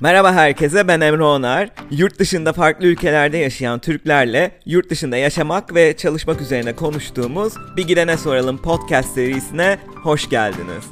Merhaba herkese ben Emre Onar. Yurt dışında farklı ülkelerde yaşayan Türklerle yurt dışında yaşamak ve çalışmak üzerine konuştuğumuz Bir Gidene Soralım podcast serisine hoş geldiniz.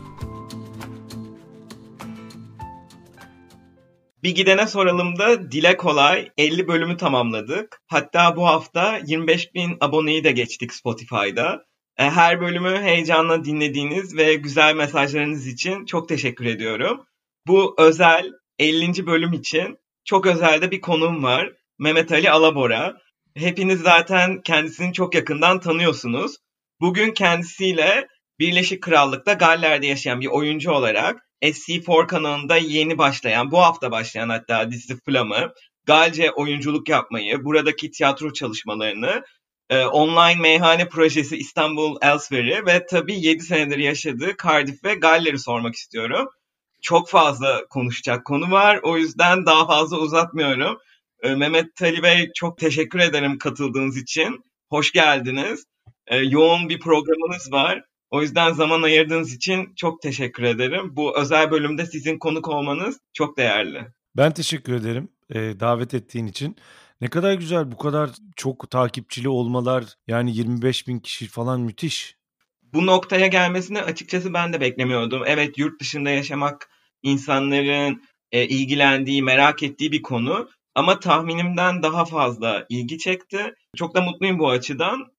Bir Gidene Soralım'da dile kolay 50 bölümü tamamladık. Hatta bu hafta 25 bin aboneyi de geçtik Spotify'da. E, her bölümü heyecanla dinlediğiniz ve güzel mesajlarınız için çok teşekkür ediyorum. Bu özel 50. bölüm için çok özelde bir konuğum var. Mehmet Ali Alabora. Hepiniz zaten kendisini çok yakından tanıyorsunuz. Bugün kendisiyle Birleşik Krallık'ta Galler'de yaşayan bir oyuncu olarak SC4 kanalında yeni başlayan, bu hafta başlayan hatta dizisi Flam'ı, Galce oyunculuk yapmayı, buradaki tiyatro çalışmalarını, e, online meyhane projesi İstanbul Elsewhere'i ve tabii 7 senedir yaşadığı Cardiff ve Galler'i sormak istiyorum çok fazla konuşacak konu var. O yüzden daha fazla uzatmıyorum. Ee, Mehmet Ali Bey çok teşekkür ederim katıldığınız için. Hoş geldiniz. Ee, yoğun bir programınız var. O yüzden zaman ayırdığınız için çok teşekkür ederim. Bu özel bölümde sizin konuk olmanız çok değerli. Ben teşekkür ederim e, davet ettiğin için. Ne kadar güzel bu kadar çok takipçili olmalar yani 25 bin kişi falan müthiş bu noktaya gelmesini açıkçası ben de beklemiyordum. Evet yurt dışında yaşamak insanların e, ilgilendiği, merak ettiği bir konu. Ama tahminimden daha fazla ilgi çekti. Çok da mutluyum bu açıdan.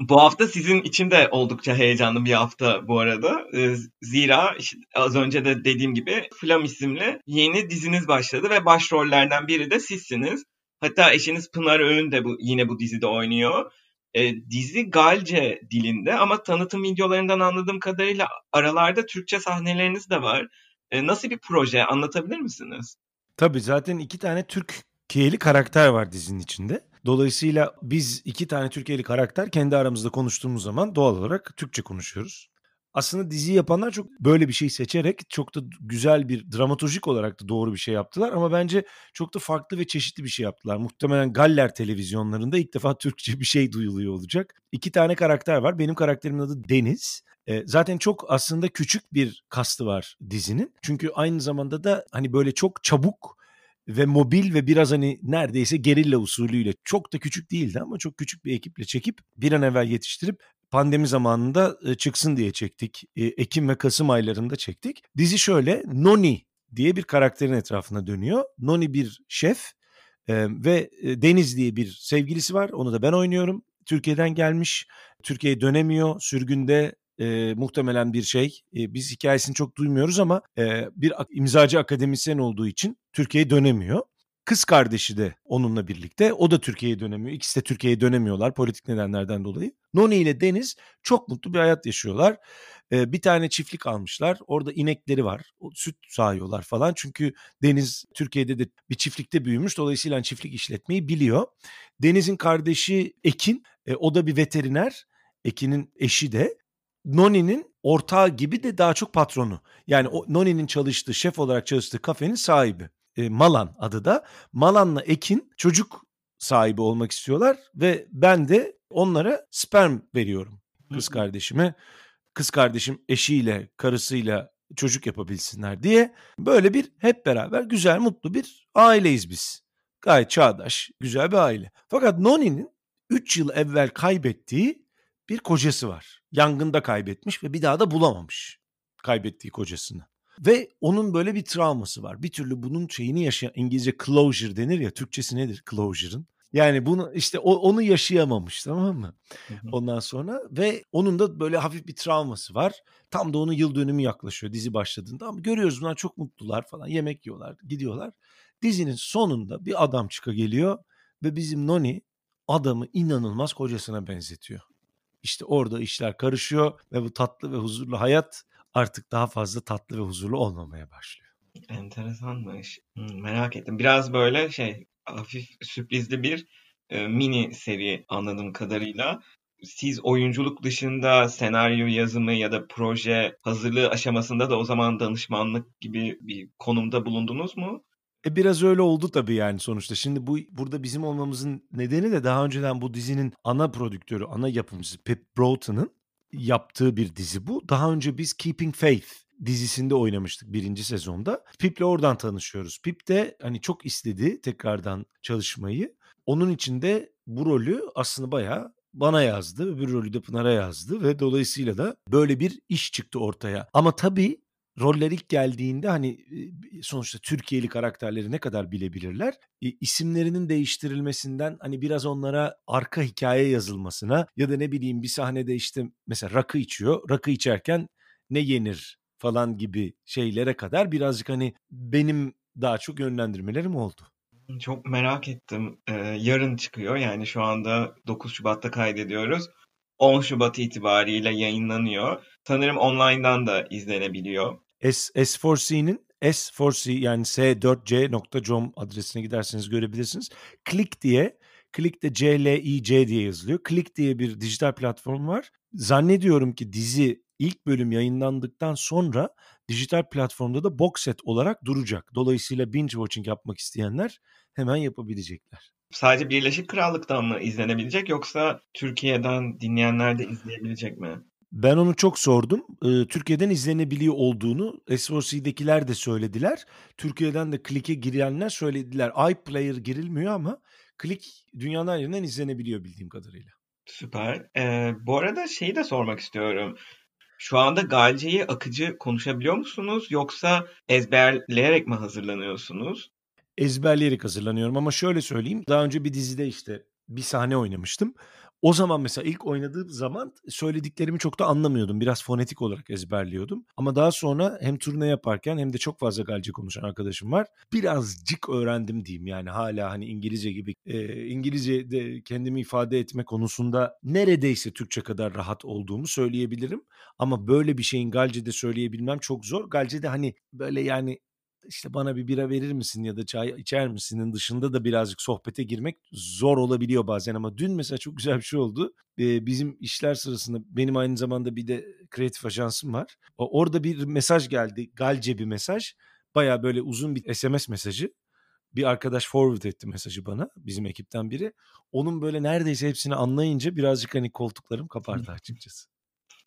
Bu hafta sizin için de oldukça heyecanlı bir hafta bu arada. E, zira az önce de dediğim gibi Flam isimli yeni diziniz başladı ve başrollerden biri de sizsiniz. Hatta eşiniz Pınar Öğün de bu, yine bu dizide oynuyor. E, dizi Galce dilinde ama tanıtım videolarından anladığım kadarıyla aralarda Türkçe sahneleriniz de var. E, nasıl bir proje anlatabilir misiniz? Tabii zaten iki tane Türkiye'li karakter var dizinin içinde. Dolayısıyla biz iki tane Türkiye'li karakter kendi aramızda konuştuğumuz zaman doğal olarak Türkçe konuşuyoruz. Aslında dizi yapanlar çok böyle bir şey seçerek çok da güzel bir dramatolojik olarak da doğru bir şey yaptılar ama bence çok da farklı ve çeşitli bir şey yaptılar. Muhtemelen Galler televizyonlarında ilk defa Türkçe bir şey duyuluyor olacak. İki tane karakter var. Benim karakterimin adı Deniz. E, zaten çok aslında küçük bir kastı var dizinin. Çünkü aynı zamanda da hani böyle çok çabuk ve mobil ve biraz hani neredeyse gerilla usulüyle çok da küçük değildi ama çok küçük bir ekiple çekip bir an evvel yetiştirip pandemi zamanında çıksın diye çektik. Ekim ve Kasım aylarında çektik. Dizi şöyle Noni diye bir karakterin etrafına dönüyor. Noni bir şef ve Deniz diye bir sevgilisi var. Onu da ben oynuyorum. Türkiye'den gelmiş. Türkiye'ye dönemiyor. Sürgünde e, muhtemelen bir şey. E, biz hikayesini çok duymuyoruz ama e, bir imzacı akademisyen olduğu için Türkiye'ye dönemiyor. Kız kardeşi de onunla birlikte. O da Türkiye'ye dönemiyor. İkisi de Türkiye'ye dönemiyorlar politik nedenlerden dolayı. Noni ile Deniz çok mutlu bir hayat yaşıyorlar. Ee, bir tane çiftlik almışlar. Orada inekleri var. Süt sağıyorlar falan. Çünkü Deniz Türkiye'de de bir çiftlikte büyümüş. Dolayısıyla hani çiftlik işletmeyi biliyor. Deniz'in kardeşi Ekin. E, o da bir veteriner. Ekin'in eşi de. Noni'nin ortağı gibi de daha çok patronu. Yani o Noni'nin çalıştığı, şef olarak çalıştığı kafenin sahibi e, Malan adı da. Malan'la Ekin çocuk sahibi olmak istiyorlar ve ben de onlara sperm veriyorum kız kardeşime. Kız kardeşim eşiyle, karısıyla çocuk yapabilsinler diye böyle bir hep beraber güzel, mutlu bir aileyiz biz. Gayet çağdaş, güzel bir aile. Fakat Noni'nin 3 yıl evvel kaybettiği bir kocası var. Yangında kaybetmiş ve bir daha da bulamamış kaybettiği kocasını. Ve onun böyle bir travması var. Bir türlü bunun şeyini yaşayan İngilizce closure denir ya. Türkçesi nedir closure'ın? Yani bunu işte o, onu yaşayamamış tamam mı? Ondan sonra ve onun da böyle hafif bir travması var. Tam da onun yıl dönümü yaklaşıyor dizi başladığında ama görüyoruz bunlar çok mutlular falan yemek yiyorlar gidiyorlar. Dizinin sonunda bir adam çıka geliyor ve bizim Noni adamı inanılmaz kocasına benzetiyor. İşte orada işler karışıyor ve bu tatlı ve huzurlu hayat artık daha fazla tatlı ve huzurlu olmamaya başlıyor. Enteresanmış. Merak ettim. Biraz böyle şey hafif sürprizli bir e, mini seri anladığım kadarıyla. Siz oyunculuk dışında senaryo yazımı ya da proje hazırlığı aşamasında da o zaman danışmanlık gibi bir konumda bulundunuz mu? E biraz öyle oldu tabii yani sonuçta. Şimdi bu burada bizim olmamızın nedeni de daha önceden bu dizinin ana prodüktörü, ana yapımcısı Pip Broughton'ın yaptığı bir dizi bu. Daha önce biz Keeping Faith dizisinde oynamıştık birinci sezonda. Pip'le oradan tanışıyoruz. Pip de hani çok istedi tekrardan çalışmayı. Onun için de bu rolü aslında bayağı bana yazdı. Öbür rolü de Pınar'a yazdı ve dolayısıyla da böyle bir iş çıktı ortaya. Ama tabii roller ilk geldiğinde hani sonuçta Türkiye'li karakterleri ne kadar bilebilirler? E, isimlerinin değiştirilmesinden hani biraz onlara arka hikaye yazılmasına ya da ne bileyim bir sahnede işte mesela rakı içiyor. Rakı içerken ne yenir falan gibi şeylere kadar birazcık hani benim daha çok yönlendirmelerim oldu. Çok merak ettim. Ee, yarın çıkıyor yani şu anda 9 Şubat'ta kaydediyoruz. 10 Şubat itibariyle yayınlanıyor. Sanırım online'dan da izlenebiliyor. S, S4C'nin S4C yani s4c.com adresine giderseniz görebilirsiniz. Click diye, Click de C-L-I-C diye yazılıyor. Click diye bir dijital platform var. Zannediyorum ki dizi ilk bölüm yayınlandıktan sonra dijital platformda da box set olarak duracak. Dolayısıyla binge watching yapmak isteyenler hemen yapabilecekler. Sadece Birleşik Krallık'tan mı izlenebilecek yoksa Türkiye'den dinleyenler de izleyebilecek mi? Ben onu çok sordum. Ee, Türkiye'den izlenebiliyor olduğunu SOC'dekiler de söylediler. Türkiye'den de Click'e girenler söylediler. iPlayer girilmiyor ama Click dünyanın her yerinden izlenebiliyor bildiğim kadarıyla. Süper. Ee, bu arada şeyi de sormak istiyorum. Şu anda Galce'yi akıcı konuşabiliyor musunuz yoksa ezberleyerek mi hazırlanıyorsunuz? Ezberleyerek hazırlanıyorum ama şöyle söyleyeyim. Daha önce bir dizide işte bir sahne oynamıştım. O zaman mesela ilk oynadığım zaman söylediklerimi çok da anlamıyordum. Biraz fonetik olarak ezberliyordum. Ama daha sonra hem turne yaparken hem de çok fazla Galce konuşan arkadaşım var. Birazcık öğrendim diyeyim yani hala hani İngilizce gibi e, İngilizce de kendimi ifade etme konusunda neredeyse Türkçe kadar rahat olduğumu söyleyebilirim. Ama böyle bir şeyin Galce'de söyleyebilmem çok zor. Galce'de hani böyle yani işte bana bir bira verir misin ya da çay içer misinin dışında da birazcık sohbete girmek zor olabiliyor bazen ama dün mesela çok güzel bir şey oldu. Ee, bizim işler sırasında benim aynı zamanda bir de kreatif ajansım var. Orada bir mesaj geldi. Galce bir mesaj. Baya böyle uzun bir SMS mesajı. Bir arkadaş forward etti mesajı bana bizim ekipten biri. Onun böyle neredeyse hepsini anlayınca birazcık hani koltuklarım kapardı açıkçası.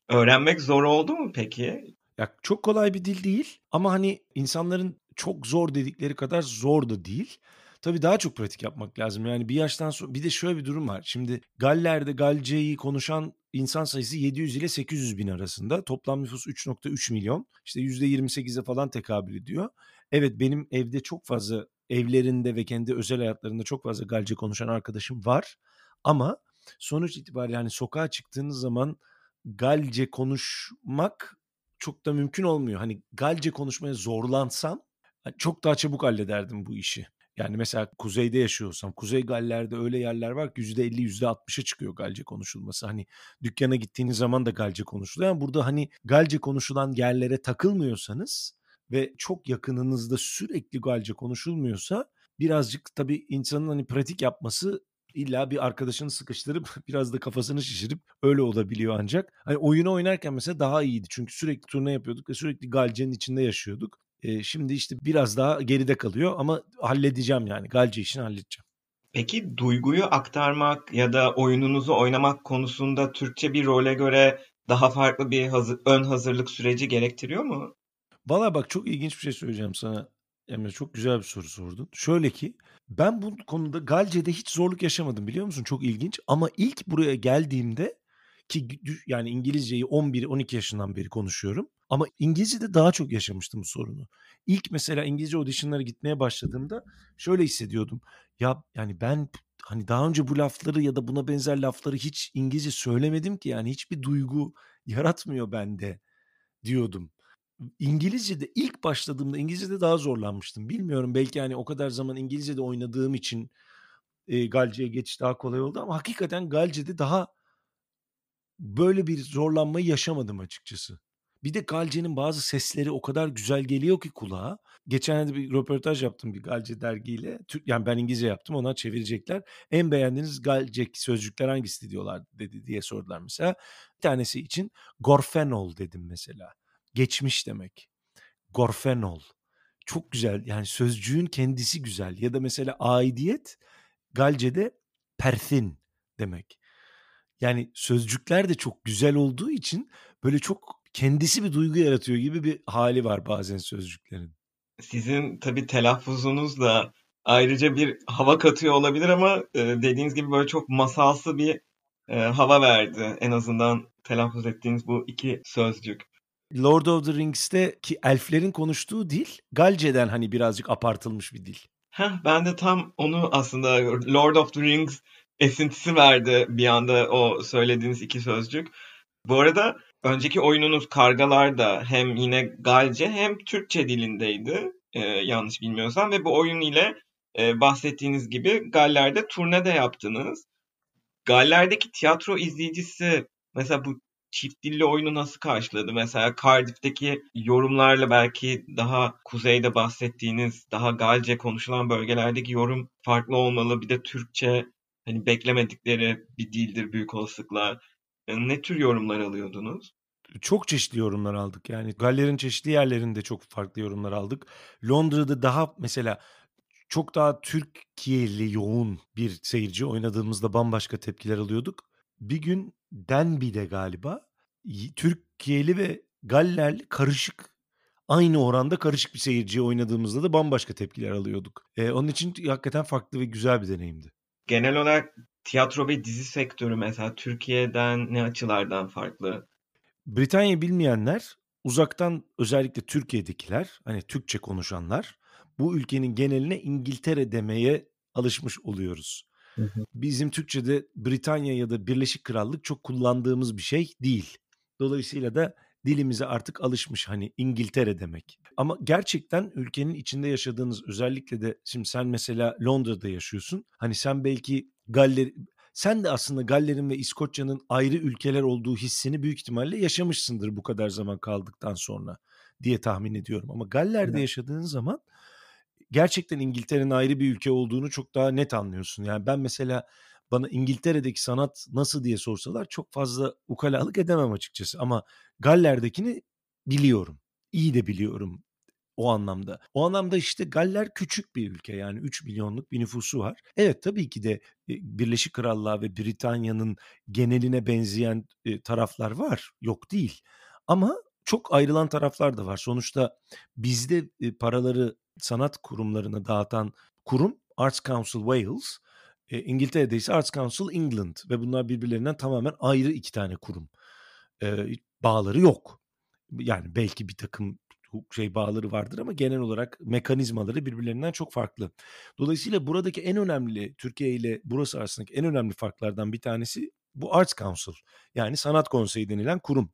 Öğrenmek zor oldu mu peki? Ya çok kolay bir dil değil ama hani insanların çok zor dedikleri kadar zor da değil. Tabii daha çok pratik yapmak lazım. Yani bir yaştan sonra bir de şöyle bir durum var. Şimdi Galler'de Galce'yi konuşan insan sayısı 700 ile 800 bin arasında. Toplam nüfus 3.3 milyon. İşte %28'e falan tekabül ediyor. Evet benim evde çok fazla evlerinde ve kendi özel hayatlarında çok fazla Galce konuşan arkadaşım var. Ama sonuç itibariyle yani sokağa çıktığınız zaman Galce konuşmak çok da mümkün olmuyor. Hani Galce konuşmaya zorlansam çok daha çabuk hallederdim bu işi. Yani mesela kuzeyde yaşıyorsam, Kuzey Galler'de öyle yerler var ki %50 %60'a çıkıyor Galce konuşulması. Hani dükkana gittiğiniz zaman da Galce konuşuluyor. Yani burada hani Galce konuşulan yerlere takılmıyorsanız ve çok yakınınızda sürekli Galce konuşulmuyorsa birazcık tabii insanın hani pratik yapması illa bir arkadaşını sıkıştırıp biraz da kafasını şişirip öyle olabiliyor ancak. Hani oyunu oynarken mesela daha iyiydi. Çünkü sürekli turne yapıyorduk ve sürekli Galce'nin içinde yaşıyorduk. E, şimdi işte biraz daha geride kalıyor ama halledeceğim yani. Galce işini halledeceğim. Peki duyguyu aktarmak ya da oyununuzu oynamak konusunda Türkçe bir role göre daha farklı bir hazır, ön hazırlık süreci gerektiriyor mu? Valla bak çok ilginç bir şey söyleyeceğim sana. Emre çok güzel bir soru sordun. Şöyle ki ben bu konuda Galce'de hiç zorluk yaşamadım biliyor musun? Çok ilginç. Ama ilk buraya geldiğimde ki yani İngilizceyi 11-12 yaşından beri konuşuyorum. Ama İngilizce'de daha çok yaşamıştım bu sorunu. İlk mesela İngilizce auditionlara gitmeye başladığımda şöyle hissediyordum. Ya yani ben hani daha önce bu lafları ya da buna benzer lafları hiç İngilizce söylemedim ki yani hiçbir duygu yaratmıyor bende diyordum. İngilizce'de ilk başladığımda İngilizce'de daha zorlanmıştım. Bilmiyorum belki yani o kadar zaman İngilizce'de oynadığım için e, Galce'ye geçiş daha kolay oldu ama hakikaten Galce'de daha böyle bir zorlanmayı yaşamadım açıkçası. Bir de Galce'nin bazı sesleri o kadar güzel geliyor ki kulağa. Geçen bir röportaj yaptım bir Galce dergiyle. Yani ben İngilizce yaptım ona çevirecekler. En beğendiğiniz Galce sözcükler hangisi diyorlar dedi diye sordular mesela. Bir tanesi için Gorfenol dedim mesela. Geçmiş demek. Gorfenol. Çok güzel yani sözcüğün kendisi güzel. Ya da mesela aidiyet Galce'de perthin demek. Yani sözcükler de çok güzel olduğu için böyle çok kendisi bir duygu yaratıyor gibi bir hali var bazen sözcüklerin. Sizin tabii telaffuzunuz da ayrıca bir hava katıyor olabilir ama e, dediğiniz gibi böyle çok masalsı bir e, hava verdi. En azından telaffuz ettiğiniz bu iki sözcük. Lord of the Rings'te ki elflerin konuştuğu dil Galce'den hani birazcık apartılmış bir dil. Heh, ben de tam onu aslında Lord of the Rings esintisi verdi bir anda o söylediğiniz iki sözcük. Bu arada önceki oyununuz Kargalar da hem yine Galce hem Türkçe dilindeydi e, yanlış bilmiyorsam ve bu oyun ile e, bahsettiğiniz gibi Galler'de turne de yaptınız. Galler'deki tiyatro izleyicisi mesela bu çift dilli oyunu nasıl karşıladı? Mesela Cardiff'teki yorumlarla belki daha kuzeyde bahsettiğiniz daha Galce konuşulan bölgelerdeki yorum farklı olmalı. Bir de Türkçe hani beklemedikleri bir dildir büyük olasılıkla. E, ne tür yorumlar alıyordunuz? Çok çeşitli yorumlar aldık. Yani Galler'in çeşitli yerlerinde çok farklı yorumlar aldık. Londra'da daha mesela çok daha Türkiye'li yoğun bir seyirci oynadığımızda bambaşka tepkiler alıyorduk. Bir gün Denbi'de galiba Türkiye'li ve Gallerli karışık aynı oranda karışık bir seyirciye oynadığımızda da bambaşka tepkiler alıyorduk. Ee, onun için hakikaten farklı ve güzel bir deneyimdi. Genel olarak tiyatro ve dizi sektörü mesela Türkiye'den ne açılardan farklı? Britanya bilmeyenler uzaktan özellikle Türkiye'dekiler hani Türkçe konuşanlar bu ülkenin geneline İngiltere demeye alışmış oluyoruz. Bizim Türkçe'de Britanya ya da Birleşik Krallık çok kullandığımız bir şey değil. Dolayısıyla da dilimize artık alışmış hani İngiltere demek. Ama gerçekten ülkenin içinde yaşadığınız özellikle de şimdi sen mesela Londra'da yaşıyorsun. Hani sen belki Galler sen de aslında Galler'in ve İskoçya'nın ayrı ülkeler olduğu hissini büyük ihtimalle yaşamışsındır bu kadar zaman kaldıktan sonra diye tahmin ediyorum. Ama Galler'de evet. yaşadığın zaman gerçekten İngiltere'nin ayrı bir ülke olduğunu çok daha net anlıyorsun. Yani ben mesela bana İngiltere'deki sanat nasıl diye sorsalar çok fazla ukalalık edemem açıkçası. Ama Galler'dekini biliyorum. İyi de biliyorum o anlamda. O anlamda işte Galler küçük bir ülke yani 3 milyonluk bir nüfusu var. Evet tabii ki de Birleşik Krallığa ve Britanya'nın geneline benzeyen taraflar var. Yok değil. Ama çok ayrılan taraflar da var. Sonuçta bizde paraları sanat kurumlarına dağıtan kurum Arts Council Wales, e, İngiltere'de ise Arts Council England ve bunlar birbirlerinden tamamen ayrı iki tane kurum. E, bağları yok. Yani belki bir takım şey bağları vardır ama genel olarak mekanizmaları birbirlerinden çok farklı. Dolayısıyla buradaki en önemli Türkiye ile burası arasındaki en önemli farklardan bir tanesi bu Arts Council yani sanat konseyi denilen kurum.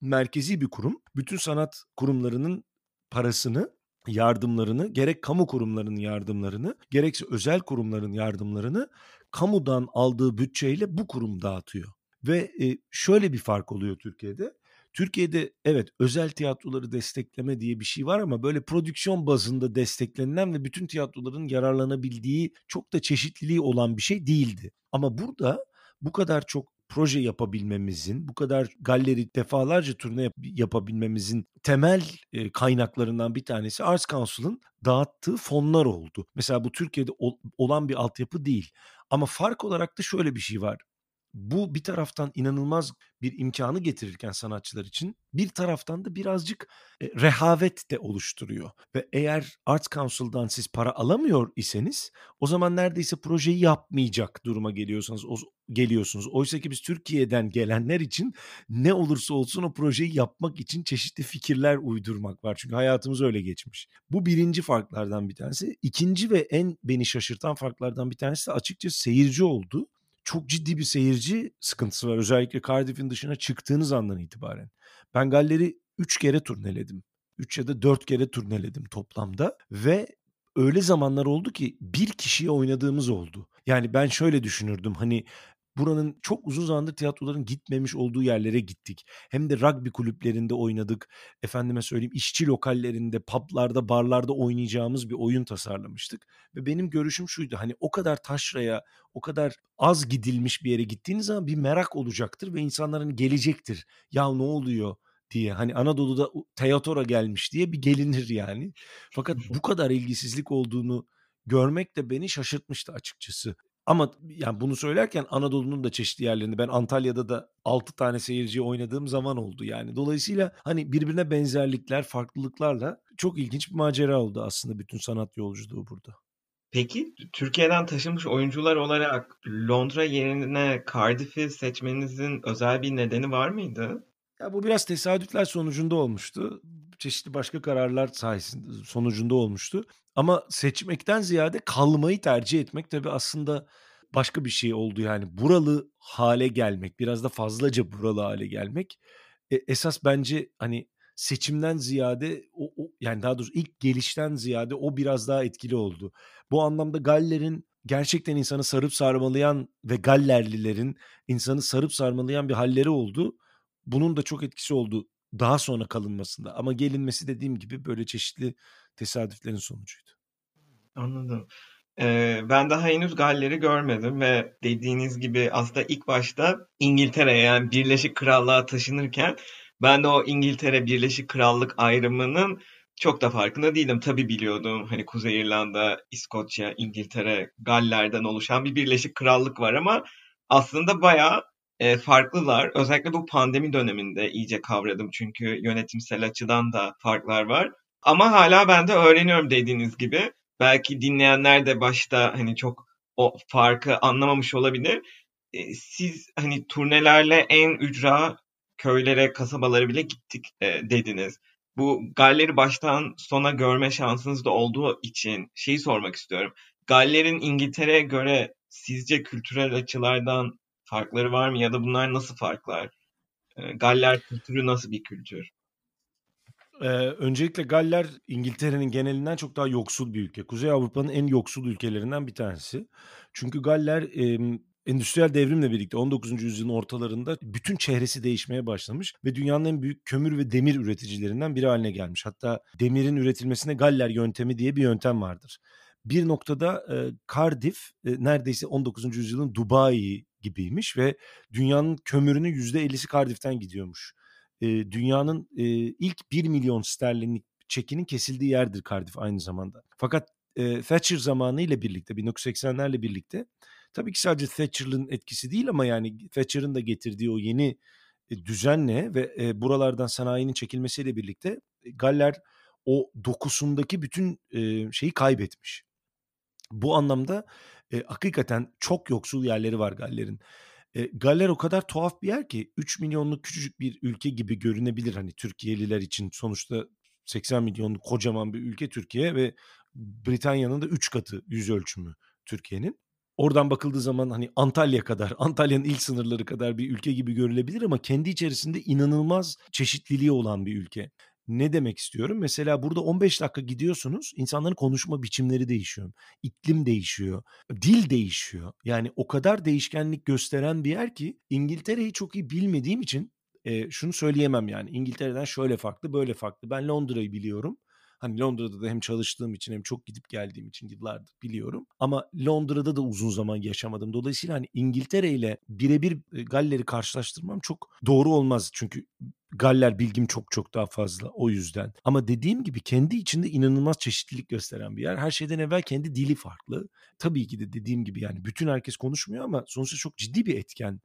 Merkezi bir kurum. Bütün sanat kurumlarının parasını yardımlarını gerek kamu kurumlarının yardımlarını gerekse özel kurumların yardımlarını kamudan aldığı bütçeyle bu kurum dağıtıyor. Ve e, şöyle bir fark oluyor Türkiye'de. Türkiye'de evet özel tiyatroları destekleme diye bir şey var ama böyle prodüksiyon bazında desteklenilen ve bütün tiyatroların yararlanabildiği çok da çeşitliliği olan bir şey değildi. Ama burada bu kadar çok proje yapabilmemizin, bu kadar galeri defalarca turne yap- yapabilmemizin temel e, kaynaklarından bir tanesi Arts Council'ın dağıttığı fonlar oldu. Mesela bu Türkiye'de ol- olan bir altyapı değil. Ama fark olarak da şöyle bir şey var bu bir taraftan inanılmaz bir imkanı getirirken sanatçılar için bir taraftan da birazcık e, rehavet de oluşturuyor. Ve eğer Arts Council'dan siz para alamıyor iseniz o zaman neredeyse projeyi yapmayacak duruma geliyorsanız o, geliyorsunuz. Oysa ki biz Türkiye'den gelenler için ne olursa olsun o projeyi yapmak için çeşitli fikirler uydurmak var. Çünkü hayatımız öyle geçmiş. Bu birinci farklardan bir tanesi. İkinci ve en beni şaşırtan farklardan bir tanesi de açıkçası seyirci oldu çok ciddi bir seyirci sıkıntısı var. Özellikle Cardiff'in dışına çıktığınız andan itibaren. Ben Galler'i 3 kere turneledim. 3 ya da 4 kere turneledim toplamda ve öyle zamanlar oldu ki bir kişiye oynadığımız oldu. Yani ben şöyle düşünürdüm hani buranın çok uzun zamandır tiyatroların gitmemiş olduğu yerlere gittik. Hem de rugby kulüplerinde oynadık. Efendime söyleyeyim işçi lokallerinde, publarda, barlarda oynayacağımız bir oyun tasarlamıştık. Ve benim görüşüm şuydu. Hani o kadar taşraya, o kadar az gidilmiş bir yere gittiğiniz zaman bir merak olacaktır ve insanların gelecektir. Ya ne oluyor? diye hani Anadolu'da Teatora gelmiş diye bir gelinir yani. Fakat bu kadar ilgisizlik olduğunu görmek de beni şaşırtmıştı açıkçası. Ama yani bunu söylerken Anadolu'nun da çeşitli yerlerinde ben Antalya'da da 6 tane seyirci oynadığım zaman oldu yani. Dolayısıyla hani birbirine benzerlikler, farklılıklarla çok ilginç bir macera oldu aslında bütün sanat yolculuğu burada. Peki Türkiye'den taşınmış oyuncular olarak Londra yerine Cardiff'i seçmenizin özel bir nedeni var mıydı? Ya bu biraz tesadüfler sonucunda olmuştu. Çeşitli başka kararlar sayesinde sonucunda olmuştu. Ama seçmekten ziyade kalmayı tercih etmek tabii aslında başka bir şey oldu yani. Buralı hale gelmek, biraz da fazlaca buralı hale gelmek. E, esas bence hani seçimden ziyade o, o yani daha doğrusu ilk gelişten ziyade o biraz daha etkili oldu. Bu anlamda Galler'in gerçekten insanı sarıp sarmalayan ve Gallerlilerin insanı sarıp sarmalayan bir halleri oldu. Bunun da çok etkisi oldu daha sonra kalınmasında. Ama gelinmesi dediğim gibi böyle çeşitli tesadüflerin sonucuydu. Anladım. Ee, ben daha henüz Galler'i görmedim ve dediğiniz gibi aslında ilk başta İngiltere'ye yani Birleşik Krallığa taşınırken ben de o İngiltere Birleşik Krallık ayrımının çok da farkında değilim. Tabii biliyordum hani Kuzey İrlanda, İskoçya, İngiltere, Galler'den oluşan bir Birleşik Krallık var ama aslında bayağı e, farklılar. Özellikle bu pandemi döneminde iyice kavradım çünkü yönetimsel açıdan da farklar var. Ama hala ben de öğreniyorum dediğiniz gibi. Belki dinleyenler de başta hani çok o farkı anlamamış olabilir. E, siz hani turnelerle en ücra köylere, kasabalara bile gittik e, dediniz. Bu Galler'i baştan sona görme şansınız da olduğu için şeyi sormak istiyorum. Galler'in İngiltere'ye göre sizce kültürel açılardan farkları var mı ya da bunlar nasıl farklar? E, Galler kültürü nasıl bir kültür? Ee, öncelikle Galler İngiltere'nin genelinden çok daha yoksul bir ülke. Kuzey Avrupa'nın en yoksul ülkelerinden bir tanesi. Çünkü Galler e, endüstriyel devrimle birlikte 19. yüzyılın ortalarında bütün çehresi değişmeye başlamış ve dünyanın en büyük kömür ve demir üreticilerinden biri haline gelmiş. Hatta demirin üretilmesine Galler yöntemi diye bir yöntem vardır. Bir noktada e, Cardiff e, neredeyse 19. yüzyılın Dubai gibiymiş ve dünyanın kömürünün %50'si Cardiff'ten gidiyormuş. E, dünyanın e, ilk 1 milyon sterlinlik çekinin kesildiği yerdir Cardiff aynı zamanda. Fakat e, Thatcher zamanı ile birlikte 1980'lerle birlikte tabii ki sadece Thatcher'ın etkisi değil ama yani Thatcher'ın da getirdiği o yeni e, düzenle ve e, buralardan sanayinin çekilmesiyle birlikte Galler o dokusundaki bütün e, şeyi kaybetmiş. Bu anlamda e, hakikaten çok yoksul yerleri var Galler'in. E, Galler o kadar tuhaf bir yer ki 3 milyonluk küçücük bir ülke gibi görünebilir hani Türkiye'liler için. Sonuçta 80 milyonluk kocaman bir ülke Türkiye ve Britanya'nın da 3 katı yüz ölçümü Türkiye'nin. Oradan bakıldığı zaman hani Antalya kadar, Antalya'nın ilk sınırları kadar bir ülke gibi görülebilir ama kendi içerisinde inanılmaz çeşitliliği olan bir ülke. Ne demek istiyorum? Mesela burada 15 dakika gidiyorsunuz, insanların konuşma biçimleri değişiyor. iklim değişiyor, dil değişiyor. Yani o kadar değişkenlik gösteren bir yer ki İngiltere'yi çok iyi bilmediğim için e, şunu söyleyemem yani. İngiltere'den şöyle farklı, böyle farklı. Ben Londra'yı biliyorum. Hani Londra'da da hem çalıştığım için hem çok gidip geldiğim için yıllardır biliyorum. Ama Londra'da da uzun zaman yaşamadım. Dolayısıyla hani İngiltere ile birebir Galler'i karşılaştırmam çok doğru olmaz. Çünkü Galler bilgim çok çok daha fazla o yüzden. Ama dediğim gibi kendi içinde inanılmaz çeşitlilik gösteren bir yer. Her şeyden evvel kendi dili farklı. Tabii ki de dediğim gibi yani bütün herkes konuşmuyor ama sonuçta çok ciddi bir etken.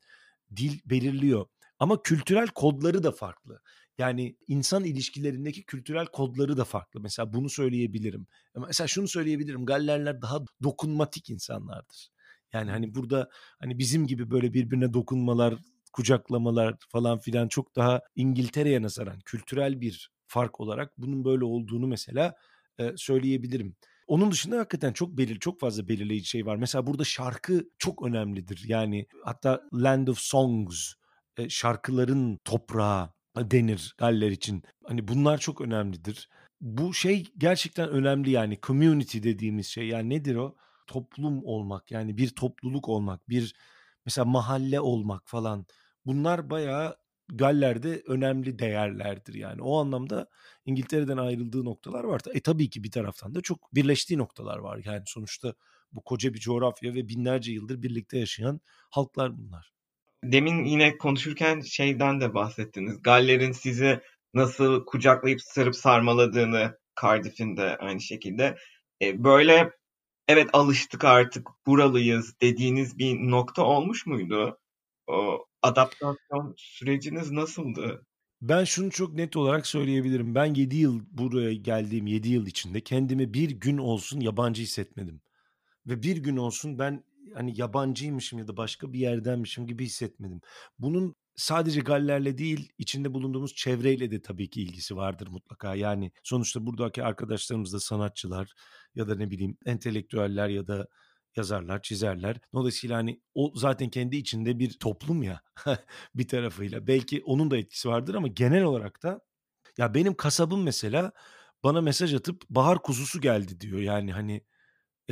Dil belirliyor. Ama kültürel kodları da farklı. Yani insan ilişkilerindeki kültürel kodları da farklı. Mesela bunu söyleyebilirim. Mesela şunu söyleyebilirim. Gallerler daha dokunmatik insanlardır. Yani hani burada hani bizim gibi böyle birbirine dokunmalar, kucaklamalar falan filan çok daha İngiltere'ye nazaran kültürel bir fark olarak bunun böyle olduğunu mesela e, söyleyebilirim. Onun dışında hakikaten çok belirli, çok fazla belirleyici şey var. Mesela burada şarkı çok önemlidir. Yani hatta Land of Songs, e, şarkıların toprağı denir Galler için. Hani bunlar çok önemlidir. Bu şey gerçekten önemli yani community dediğimiz şey. Yani nedir o? Toplum olmak yani bir topluluk olmak, bir mesela mahalle olmak falan. Bunlar bayağı Galler'de önemli değerlerdir yani. O anlamda İngiltere'den ayrıldığı noktalar var. E tabii ki bir taraftan da çok birleştiği noktalar var. Yani sonuçta bu koca bir coğrafya ve binlerce yıldır birlikte yaşayan halklar bunlar. Demin yine konuşurken şeyden de bahsettiniz. Galler'in sizi nasıl kucaklayıp sarıp sarmaladığını Cardiff'in de aynı şekilde. E, böyle evet alıştık artık buralıyız dediğiniz bir nokta olmuş muydu? O adaptasyon süreciniz nasıldı? Ben şunu çok net olarak söyleyebilirim. Ben 7 yıl buraya geldiğim 7 yıl içinde kendimi bir gün olsun yabancı hissetmedim. Ve bir gün olsun ben hani yabancıymışım ya da başka bir yerdenmişim gibi hissetmedim. Bunun sadece Galler'le değil içinde bulunduğumuz çevreyle de tabii ki ilgisi vardır mutlaka. Yani sonuçta buradaki arkadaşlarımız da sanatçılar ya da ne bileyim entelektüeller ya da yazarlar, çizerler. Dolayısıyla hani o zaten kendi içinde bir toplum ya bir tarafıyla. Belki onun da etkisi vardır ama genel olarak da ya benim kasabım mesela bana mesaj atıp bahar kuzusu geldi diyor. Yani hani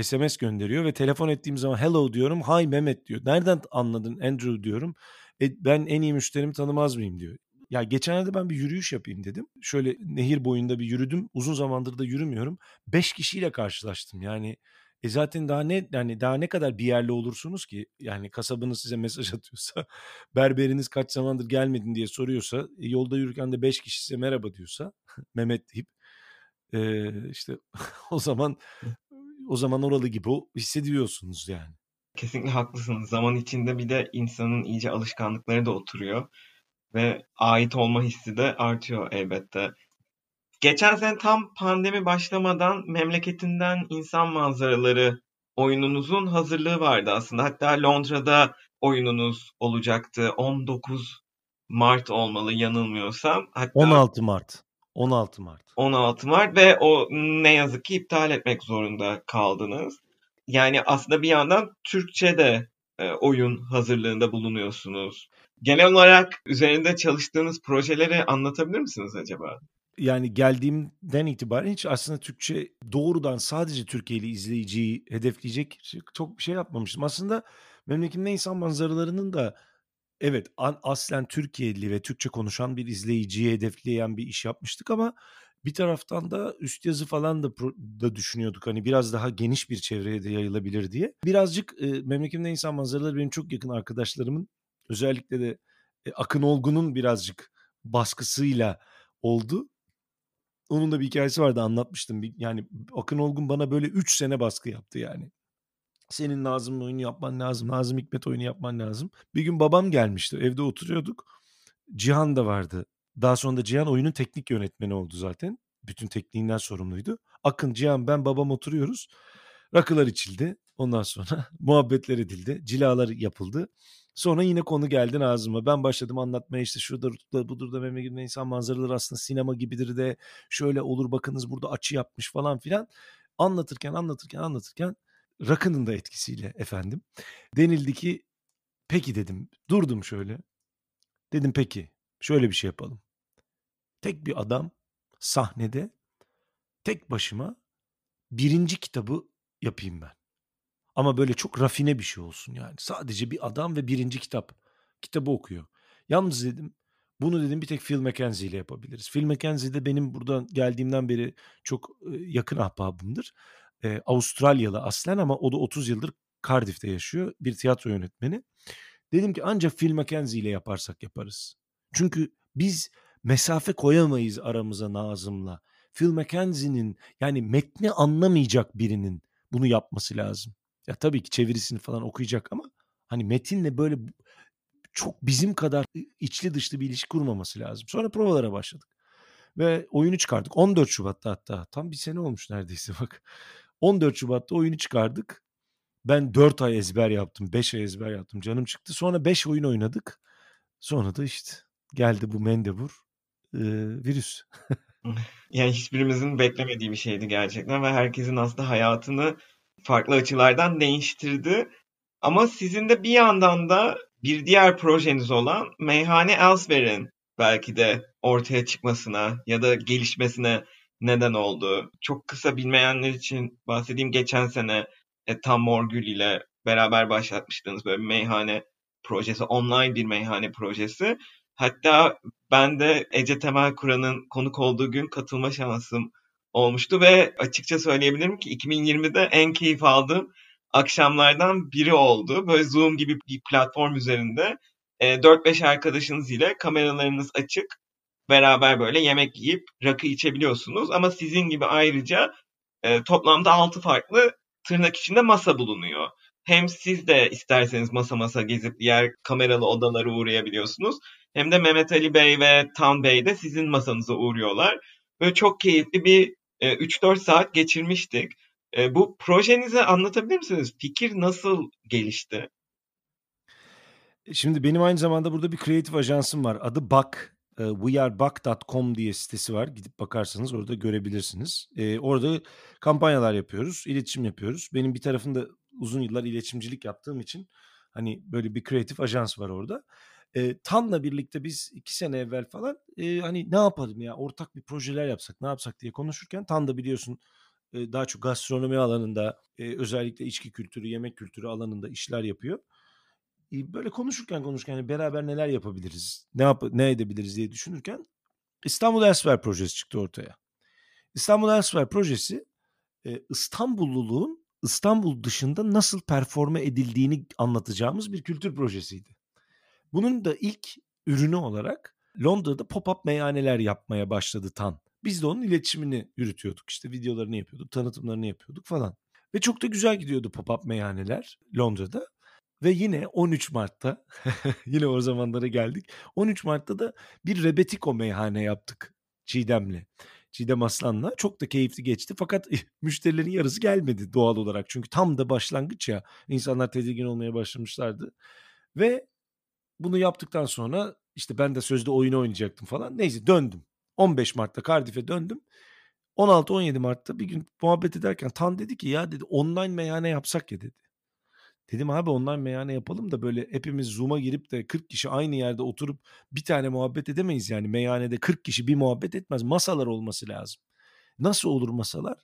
SMS gönderiyor ve telefon ettiğim zaman hello diyorum. Hi Mehmet diyor. Nereden anladın Andrew diyorum. E, ben en iyi müşterimi tanımaz mıyım diyor. Ya geçenlerde ben bir yürüyüş yapayım dedim. Şöyle nehir boyunda bir yürüdüm. Uzun zamandır da yürümüyorum. Beş kişiyle karşılaştım. Yani e zaten daha ne yani daha ne kadar bir yerli olursunuz ki yani kasabınız size mesaj atıyorsa berberiniz kaç zamandır gelmedin diye soruyorsa e, yolda yürürken de beş kişi size merhaba diyorsa Mehmet deyip e, işte o zaman o zaman oralı gibi hissediyorsunuz yani. Kesinlikle haklısınız. Zaman içinde bir de insanın iyice alışkanlıkları da oturuyor ve ait olma hissi de artıyor elbette. Geçen sene tam pandemi başlamadan memleketinden insan manzaraları oyununuzun hazırlığı vardı aslında. Hatta Londra'da oyununuz olacaktı. 19 Mart olmalı yanılmıyorsam. Hatta 16 Mart. 16 Mart. 16 Mart ve o ne yazık ki iptal etmek zorunda kaldınız. Yani aslında bir yandan Türkçe de e, oyun hazırlığında bulunuyorsunuz. Genel olarak üzerinde çalıştığınız projeleri anlatabilir misiniz acaba? Yani geldiğimden itibaren hiç aslında Türkçe doğrudan sadece Türkiye'li izleyiciyi hedefleyecek çok bir şey yapmamıştım. Aslında memleketimde insan manzaralarının da evet aslen Türkiye'li ve Türkçe konuşan bir izleyiciyi hedefleyen bir iş yapmıştık ama bir taraftan da üst yazı falan da, da düşünüyorduk. Hani biraz daha geniş bir çevreye de yayılabilir diye. Birazcık e, memleketimde insan manzaraları benim çok yakın arkadaşlarımın özellikle de e, Akın Olgun'un birazcık baskısıyla oldu. Onun da bir hikayesi vardı anlatmıştım. Yani Akın Olgun bana böyle 3 sene baskı yaptı yani. Senin Nazım oyunu yapman lazım. Nazım Hikmet oyunu yapman lazım. Bir gün babam gelmişti. Evde oturuyorduk. Cihan da vardı. Daha sonra da Cihan oyunun teknik yönetmeni oldu zaten. Bütün tekniğinden sorumluydu. Akın, Cihan, ben babam oturuyoruz. Rakılar içildi. Ondan sonra muhabbetler edildi. Cilalar yapıldı. Sonra yine konu geldi ağzıma. Ben başladım anlatmaya işte şurada da budur da memleketinde insan manzaraları aslında sinema gibidir de şöyle olur bakınız burada açı yapmış falan filan. Anlatırken anlatırken anlatırken rakının da etkisiyle efendim. Denildi ki peki dedim durdum şöyle. Dedim peki şöyle bir şey yapalım. Tek bir adam sahnede tek başıma birinci kitabı yapayım ben. Ama böyle çok rafine bir şey olsun yani. Sadece bir adam ve birinci kitap. Kitabı okuyor. Yalnız dedim bunu dedim bir tek Phil Mackenzie ile yapabiliriz. Phil Mackenzie de benim buradan geldiğimden beri çok yakın ahbabımdır. Ee, Avustralyalı aslen ama o da 30 yıldır Cardiff'te yaşıyor. Bir tiyatro yönetmeni. Dedim ki ancak Phil Mackenzie ile yaparsak yaparız. Çünkü biz mesafe koyamayız aramıza Nazım'la. Phil Mackenzie'nin yani metni anlamayacak birinin bunu yapması lazım. Ya tabii ki çevirisini falan okuyacak ama hani metinle böyle çok bizim kadar içli dışlı bir ilişki kurmaması lazım. Sonra provalara başladık. Ve oyunu çıkardık. 14 Şubat'ta hatta. Tam bir sene olmuş neredeyse bak. 14 Şubat'ta oyunu çıkardık. Ben 4 ay ezber yaptım. 5 ay ezber yaptım. Canım çıktı. Sonra 5 oyun oynadık. Sonra da işte geldi bu mendebur e, virüs. yani hiçbirimizin beklemediği bir şeydi gerçekten ve herkesin aslında hayatını farklı açılardan değiştirdi. Ama sizin de bir yandan da bir diğer projeniz olan Meyhane Elsewhere'in belki de ortaya çıkmasına ya da gelişmesine neden oldu. Çok kısa bilmeyenler için bahsedeyim. Geçen sene e, Tam Morgül ile beraber başlatmıştınız böyle bir meyhane projesi, online bir meyhane projesi. Hatta ben de Ece Temel Kur'an'ın konuk olduğu gün katılma şansım olmuştu ve açıkça söyleyebilirim ki 2020'de en keyif aldığım akşamlardan biri oldu. Böyle Zoom gibi bir platform üzerinde e, 4-5 arkadaşınız ile kameralarınız açık beraber böyle yemek yiyip rakı içebiliyorsunuz. Ama sizin gibi ayrıca e, toplamda 6 farklı tırnak içinde masa bulunuyor. Hem siz de isterseniz masa masa gezip diğer kameralı odalara uğrayabiliyorsunuz. Hem de Mehmet Ali Bey ve Tan Bey de sizin masanıza uğruyorlar. Böyle çok keyifli bir e, 3-4 saat geçirmiştik. E, bu projenizi anlatabilir misiniz? Fikir nasıl gelişti? Şimdi benim aynı zamanda burada bir kreatif ajansım var. Adı Bak. Wearebuck.com diye sitesi var. Gidip bakarsanız orada görebilirsiniz. Orada kampanyalar yapıyoruz, iletişim yapıyoruz. Benim bir tarafında uzun yıllar iletişimcilik yaptığım için hani böyle bir kreatif ajans var orada. E, Tan'la birlikte biz iki sene evvel falan e, hani ne yapalım ya ortak bir projeler yapsak ne yapsak diye konuşurken Tan da biliyorsun e, daha çok gastronomi alanında e, özellikle içki kültürü, yemek kültürü alanında işler yapıyor. Böyle konuşurken konuşurken hani beraber neler yapabiliriz, ne yap ne edebiliriz diye düşünürken İstanbul Elsewhere projesi çıktı ortaya. İstanbul Elsewhere projesi e, İstanbulluluğun İstanbul dışında nasıl performe edildiğini anlatacağımız bir kültür projesiydi. Bunun da ilk ürünü olarak Londra'da pop-up meyhaneler yapmaya başladı Tan. Biz de onun iletişimini yürütüyorduk. İşte videolarını yapıyorduk, tanıtımlarını yapıyorduk falan. Ve çok da güzel gidiyordu pop-up meyhaneler Londra'da. Ve yine 13 Mart'ta, yine o zamanlara geldik. 13 Mart'ta da bir Rebetiko meyhane yaptık Çiğdem'le. Çiğdem Aslan'la. Çok da keyifli geçti. Fakat müşterilerin yarısı gelmedi doğal olarak. Çünkü tam da başlangıç ya. İnsanlar tedirgin olmaya başlamışlardı. Ve bunu yaptıktan sonra işte ben de sözde oyunu oynayacaktım falan. Neyse döndüm. 15 Mart'ta Cardiff'e döndüm. 16-17 Mart'ta bir gün muhabbet ederken Tan dedi ki ya dedi online meyhane yapsak ya dedi. Dedim abi online meyhane yapalım da böyle hepimiz Zoom'a girip de 40 kişi aynı yerde oturup bir tane muhabbet edemeyiz yani. Meyhanede 40 kişi bir muhabbet etmez. Masalar olması lazım. Nasıl olur masalar?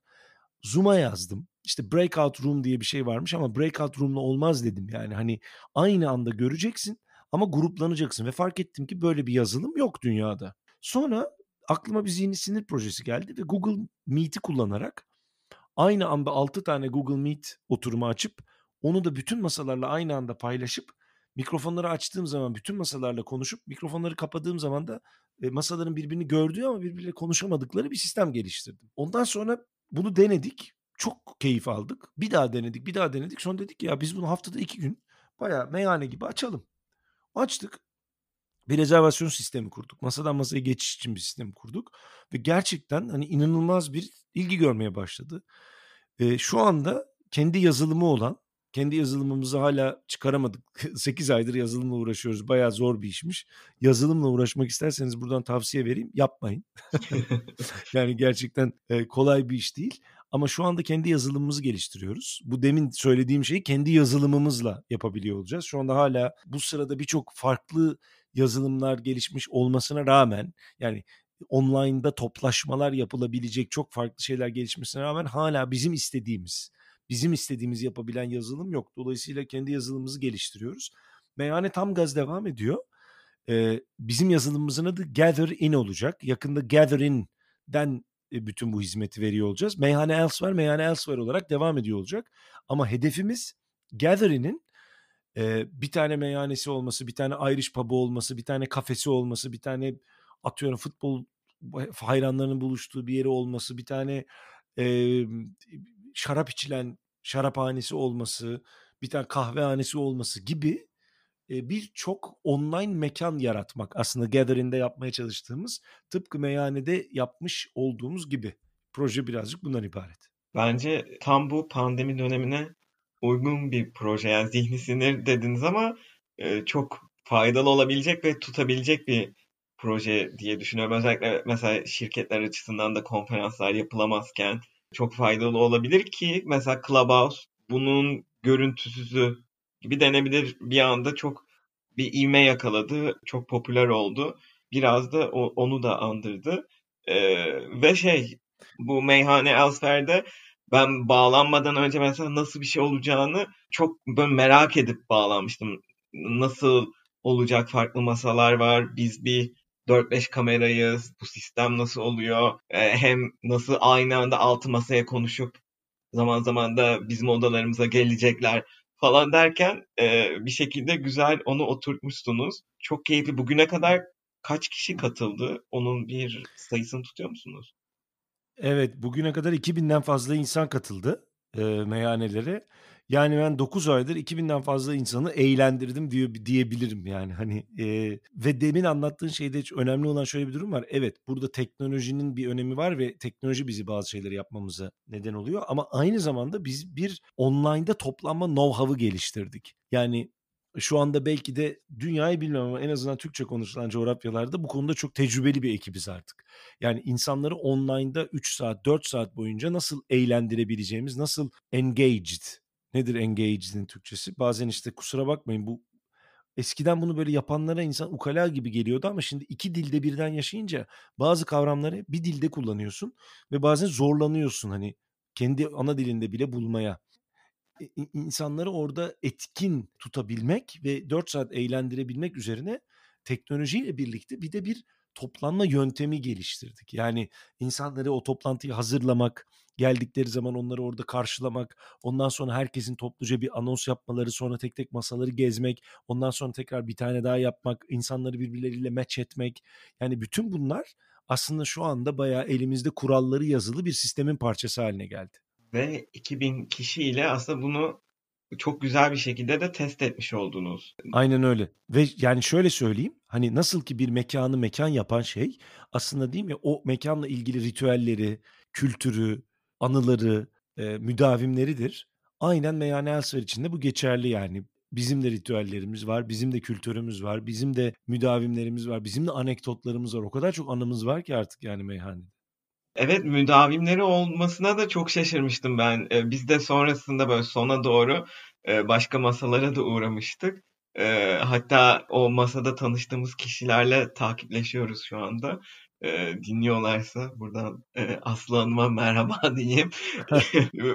Zoom'a yazdım. İşte breakout room diye bir şey varmış ama breakout room'la olmaz dedim. Yani hani aynı anda göreceksin ama gruplanacaksın ve fark ettim ki böyle bir yazılım yok dünyada. Sonra aklıma bir zihni sinir projesi geldi ve Google Meet'i kullanarak aynı anda 6 tane Google Meet oturumu açıp onu da bütün masalarla aynı anda paylaşıp mikrofonları açtığım zaman bütün masalarla konuşup mikrofonları kapadığım zaman da e, masaların birbirini gördüğü ama birbiriyle konuşamadıkları bir sistem geliştirdim. Ondan sonra bunu denedik. Çok keyif aldık. Bir daha denedik, bir daha denedik. Sonra dedik ya biz bunu haftada iki gün bayağı meyhane gibi açalım. Açtık. Bir rezervasyon sistemi kurduk. Masadan masaya geçiş için bir sistem kurduk. Ve gerçekten hani inanılmaz bir ilgi görmeye başladı. E, şu anda kendi yazılımı olan kendi yazılımımızı hala çıkaramadık. 8 aydır yazılımla uğraşıyoruz. Bayağı zor bir işmiş. Yazılımla uğraşmak isterseniz buradan tavsiye vereyim. Yapmayın. yani gerçekten kolay bir iş değil. Ama şu anda kendi yazılımımızı geliştiriyoruz. Bu demin söylediğim şeyi kendi yazılımımızla yapabiliyor olacağız. Şu anda hala bu sırada birçok farklı yazılımlar gelişmiş olmasına rağmen yani online'da toplaşmalar yapılabilecek çok farklı şeyler gelişmesine rağmen hala bizim istediğimiz bizim istediğimiz yapabilen yazılım yok. Dolayısıyla kendi yazılımımızı geliştiriyoruz. Meyhane tam gaz devam ediyor. Ee, bizim yazılımımızın adı Gather In olacak. Yakında Gather In'den e, bütün bu hizmeti veriyor olacağız. Meyhane Elsewhere, Meyhane Elsewhere olarak devam ediyor olacak. Ama hedefimiz Gather In'in e, bir tane meyhanesi olması, bir tane Irish pub'u olması, bir tane kafesi olması, bir tane atıyorum futbol hayranlarının buluştuğu bir yeri olması, bir tane e, şarap içilen şaraphanesi olması, bir tane kahvehanesi olması gibi birçok online mekan yaratmak aslında Gathering'de yapmaya çalıştığımız tıpkı meyhanede yapmış olduğumuz gibi. Proje birazcık bundan ibaret. Bence tam bu pandemi dönemine uygun bir proje. Yani zihni sinir dediniz ama e, çok faydalı olabilecek ve tutabilecek bir proje diye düşünüyorum. Özellikle mesela şirketler açısından da konferanslar yapılamazken çok faydalı olabilir ki mesela Clubhouse bunun görüntüsüzü gibi denebilir bir anda çok bir ivme yakaladı. Çok popüler oldu. Biraz da o, onu da andırdı. Ee, ve şey bu meyhane Elsewhere'de ben bağlanmadan önce mesela nasıl bir şey olacağını çok böyle merak edip bağlanmıştım. Nasıl olacak farklı masalar var. Biz bir 4-5 kamerayız. Bu sistem nasıl oluyor? Ee, hem nasıl aynı anda altı masaya konuşup zaman zaman da bizim odalarımıza gelecekler falan derken e, bir şekilde güzel onu oturtmuşsunuz. Çok keyifli. Bugüne kadar kaç kişi katıldı? Onun bir sayısını tutuyor musunuz? Evet, bugüne kadar 2000'den fazla insan katıldı. E, meyhanelere. Yani ben 9 aydır 2000'den fazla insanı eğlendirdim diyor diyebilirim yani hani e, ve demin anlattığın şeyde önemli olan şöyle bir durum var. Evet burada teknolojinin bir önemi var ve teknoloji bizi bazı şeyleri yapmamıza neden oluyor ama aynı zamanda biz bir online'da toplanma know-how'ı geliştirdik. Yani şu anda belki de dünyayı bilmiyorum ama en azından Türkçe konuşulan coğrafyalarda bu konuda çok tecrübeli bir ekibiz artık. Yani insanları online'da 3 saat 4 saat boyunca nasıl eğlendirebileceğimiz, nasıl engaged Nedir engaged'in Türkçesi? Bazen işte kusura bakmayın bu eskiden bunu böyle yapanlara insan ukala gibi geliyordu ama şimdi iki dilde birden yaşayınca bazı kavramları bir dilde kullanıyorsun ve bazen zorlanıyorsun hani kendi ana dilinde bile bulmaya. İnsanları orada etkin tutabilmek ve 4 saat eğlendirebilmek üzerine teknolojiyle birlikte bir de bir toplanma yöntemi geliştirdik. Yani insanları o toplantıyı hazırlamak, geldikleri zaman onları orada karşılamak, ondan sonra herkesin topluca bir anons yapmaları, sonra tek tek masaları gezmek, ondan sonra tekrar bir tane daha yapmak, insanları birbirleriyle match etmek. Yani bütün bunlar aslında şu anda bayağı elimizde kuralları yazılı bir sistemin parçası haline geldi. Ve 2000 kişiyle aslında bunu çok güzel bir şekilde de test etmiş oldunuz. Aynen öyle. Ve yani şöyle söyleyeyim. Hani nasıl ki bir mekanı mekan yapan şey aslında değil mi o mekanla ilgili ritüelleri, kültürü, anıları, e, müdavimleridir. Aynen Meyhane Elsver için de bu geçerli yani. Bizim de ritüellerimiz var, bizim de kültürümüz var, bizim de müdavimlerimiz var, bizim de anekdotlarımız var. O kadar çok anımız var ki artık yani meyhanede. Evet müdavimleri olmasına da çok şaşırmıştım ben. Ee, biz de sonrasında böyle sona doğru e, başka masalara da uğramıştık. E, hatta o masada tanıştığımız kişilerle takipleşiyoruz şu anda. E, dinliyorlarsa buradan e, Aslı Hanım'a merhaba diyeyim.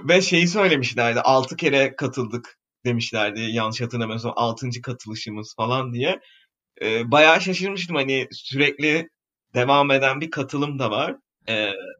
Ve şeyi söylemişlerdi. Altı kere katıldık demişlerdi. Yanlış hatırlamıyorsam altıncı katılışımız falan diye. E, bayağı şaşırmıştım. Hani sürekli devam eden bir katılım da var.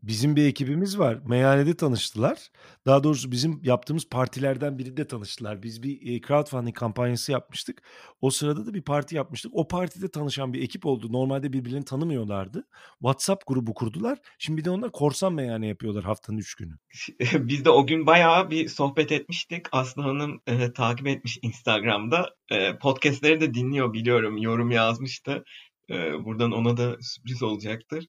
Bizim bir ekibimiz var. Meyhanede tanıştılar. Daha doğrusu bizim yaptığımız partilerden birinde tanıştılar. Biz bir crowdfunding kampanyası yapmıştık. O sırada da bir parti yapmıştık. O partide tanışan bir ekip oldu. Normalde birbirlerini tanımıyorlardı. WhatsApp grubu kurdular. Şimdi bir de onlar korsan meyhane yapıyorlar haftanın üç günü. Biz de o gün bayağı bir sohbet etmiştik. Aslı Hanım e, takip etmiş Instagram'da. E, podcastleri de dinliyor biliyorum. Yorum yazmıştı. E, buradan ona da sürpriz olacaktır.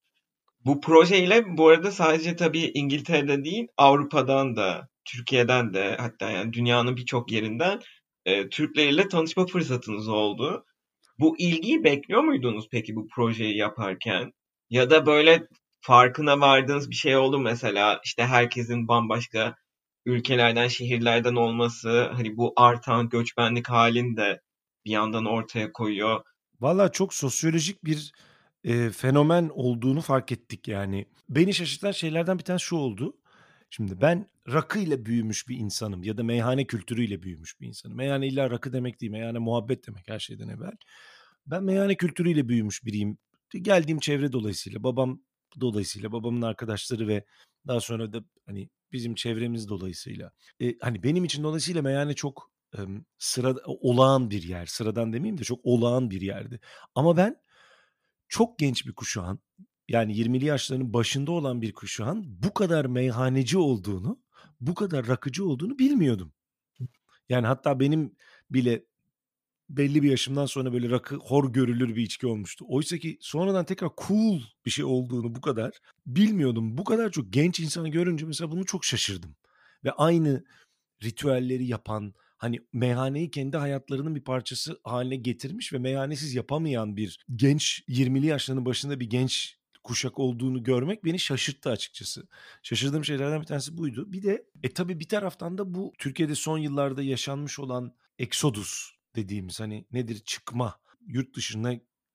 Bu projeyle bu arada sadece tabii İngiltere'de değil Avrupa'dan da Türkiye'den de hatta yani dünyanın birçok yerinden e, Türkleriyle tanışma fırsatınız oldu. Bu ilgiyi bekliyor muydunuz peki bu projeyi yaparken? Ya da böyle farkına vardığınız bir şey oldu mesela işte herkesin bambaşka ülkelerden, şehirlerden olması hani bu artan göçmenlik halini de bir yandan ortaya koyuyor. Valla çok sosyolojik bir Eee, fenomen olduğunu fark ettik yani. Beni şaşırtan şeylerden bir tanesi şu oldu. Şimdi ben rakıyla büyümüş bir insanım ya da meyhane kültürüyle büyümüş bir insanım. Meyhane illa rakı demek değil, meyhane muhabbet demek her şeyden evvel. Ben meyhane kültürüyle büyümüş biriyim. Geldiğim çevre dolayısıyla, babam dolayısıyla, babamın arkadaşları ve daha sonra da hani bizim çevremiz dolayısıyla. Eee, hani benim için dolayısıyla meyhane çok, emm, sıra olağan bir yer. Sıradan demeyeyim de çok olağan bir yerdi. Ama ben çok genç bir kuşağın yani 20'li yaşlarının başında olan bir kuşağın bu kadar meyhaneci olduğunu, bu kadar rakıcı olduğunu bilmiyordum. Yani hatta benim bile belli bir yaşımdan sonra böyle rakı hor görülür bir içki olmuştu. Oysa ki sonradan tekrar cool bir şey olduğunu bu kadar bilmiyordum. Bu kadar çok genç insanı görünce mesela bunu çok şaşırdım. Ve aynı ritüelleri yapan, hani meyhaneyi kendi hayatlarının bir parçası haline getirmiş ve meyhanesiz yapamayan bir genç 20'li yaşlarının başında bir genç kuşak olduğunu görmek beni şaşırttı açıkçası. Şaşırdığım şeylerden bir tanesi buydu. Bir de e tabii bir taraftan da bu Türkiye'de son yıllarda yaşanmış olan eksodus dediğimiz hani nedir çıkma, yurt dışına